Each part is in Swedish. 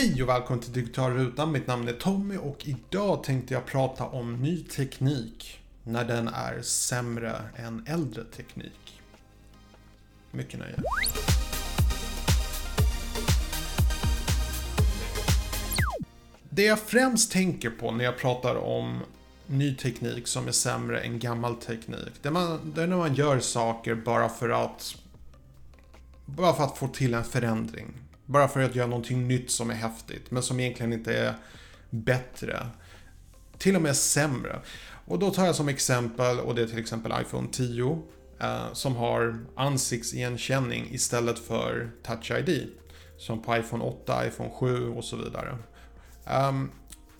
Hej och välkommen till Digitalrutan! Mitt namn är Tommy och idag tänkte jag prata om ny teknik när den är sämre än äldre teknik. Mycket nöje. Det jag främst tänker på när jag pratar om ny teknik som är sämre än gammal teknik. Det, man, det är när man gör saker bara för att bara för att få till en förändring. Bara för att göra någonting nytt som är häftigt, men som egentligen inte är bättre. Till och med sämre. Och då tar jag som exempel, och det är till exempel iPhone 10, eh, som har ansiktsigenkänning istället för Touch ID. Som på iPhone 8, iPhone 7 och så vidare. Um,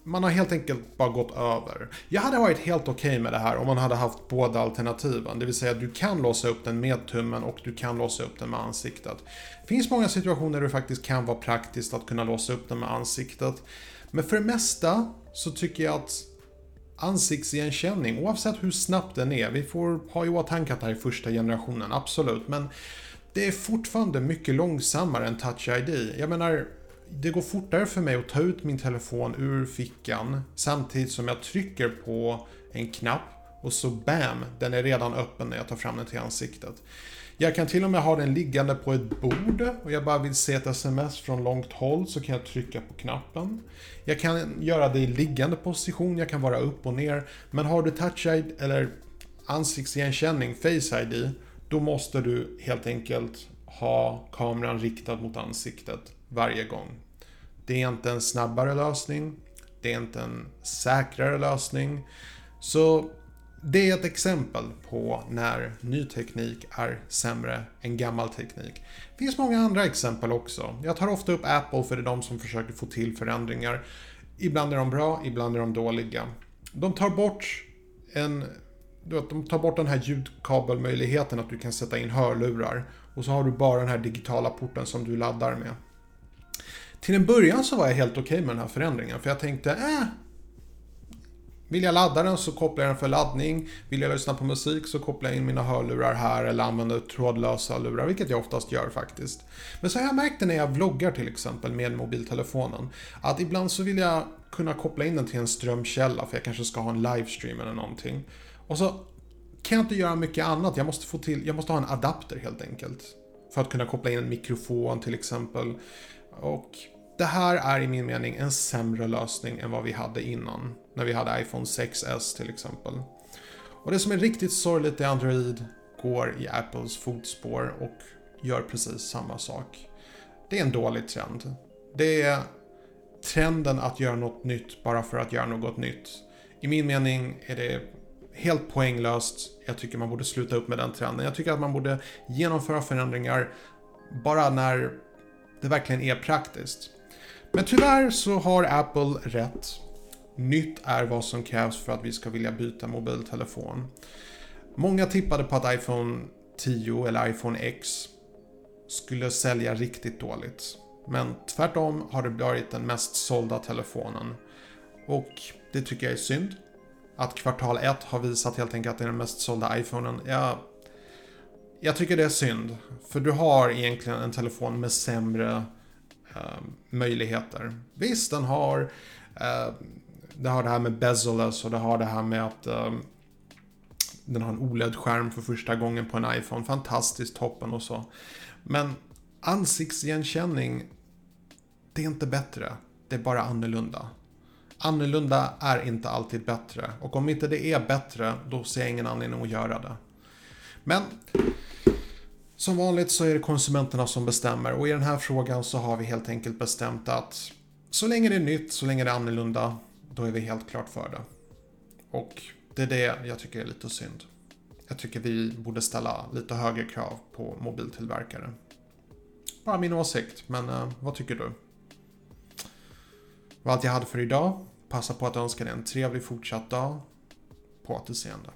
man har helt enkelt bara gått över. Jag hade varit helt okej okay med det här om man hade haft båda alternativen. Det vill säga du kan låsa upp den med tummen och du kan låsa upp den med ansiktet. Det finns många situationer där det faktiskt kan vara praktiskt att kunna låsa upp den med ansiktet. Men för det mesta så tycker jag att ansiktsigenkänning, oavsett hur snabbt den är, vi får ha i åtanke att det här är första generationen, absolut, men det är fortfarande mycket långsammare än Touch ID. Jag menar, det går fortare för mig att ta ut min telefon ur fickan samtidigt som jag trycker på en knapp och så BAM, den är redan öppen när jag tar fram den till ansiktet. Jag kan till och med ha den liggande på ett bord och jag bara vill se ett sms från långt håll så kan jag trycka på knappen. Jag kan göra det i liggande position, jag kan vara upp och ner. Men har du touch ID eller ansiktsigenkänning, face ID, då måste du helt enkelt ha kameran riktad mot ansiktet varje gång. Det är inte en snabbare lösning. Det är inte en säkrare lösning. Så det är ett exempel på när ny teknik är sämre än gammal teknik. Det finns många andra exempel också. Jag tar ofta upp Apple för det är de som försöker få till förändringar. Ibland är de bra, ibland är de dåliga. De tar bort en de tar bort den här ljudkabelmöjligheten att du kan sätta in hörlurar. Och så har du bara den här digitala porten som du laddar med. Till en början så var jag helt okej okay med den här förändringen för jag tänkte, eh, vill jag ladda den så kopplar jag den för laddning. Vill jag lyssna på musik så kopplar jag in mina hörlurar här eller använder trådlösa lurar, vilket jag oftast gör faktiskt. Men så har jag märkt det när jag vloggar till exempel med mobiltelefonen. Att ibland så vill jag kunna koppla in den till en strömkälla för jag kanske ska ha en livestream eller någonting. Och så kan jag inte göra mycket annat. Jag måste, få till, jag måste ha en adapter helt enkelt. För att kunna koppla in en mikrofon till exempel. Och det här är i min mening en sämre lösning än vad vi hade innan. När vi hade iPhone 6S till exempel. Och det som är riktigt sorgligt är Android går i Apples fotspår och gör precis samma sak. Det är en dålig trend. Det är trenden att göra något nytt bara för att göra något nytt. I min mening är det helt poänglöst. Jag tycker man borde sluta upp med den trenden. Jag tycker att man borde genomföra förändringar bara när det verkligen är praktiskt. Men tyvärr så har Apple rätt. Nytt är vad som krävs för att vi ska vilja byta mobiltelefon. Många tippade på att iPhone 10 eller iPhone X skulle sälja riktigt dåligt. Men tvärtom har det blivit den mest sålda telefonen. Och det tycker jag är synd. Att kvartal 1 har visat helt enkelt att det är den mest sålda iPhonen. Jag, jag tycker det är synd. För du har egentligen en telefon med sämre eh, möjligheter. Visst, den har, eh, det har det här med bezeless och det har det här med att eh, den har en OLED-skärm för första gången på en iPhone. Fantastiskt toppen och så. Men ansiktsigenkänning, det är inte bättre. Det är bara annorlunda. Annorlunda är inte alltid bättre. Och om inte det är bättre, då ser jag ingen anledning att göra det. Men som vanligt så är det konsumenterna som bestämmer och i den här frågan så har vi helt enkelt bestämt att så länge det är nytt, så länge det är annorlunda, då är vi helt klart för det. Och det är det jag tycker är lite synd. Jag tycker vi borde ställa lite högre krav på mobiltillverkare. Bara min åsikt, men eh, vad tycker du? Det var allt jag hade för idag. Passa på att önska dig en trevlig fortsatt dag. På återseende.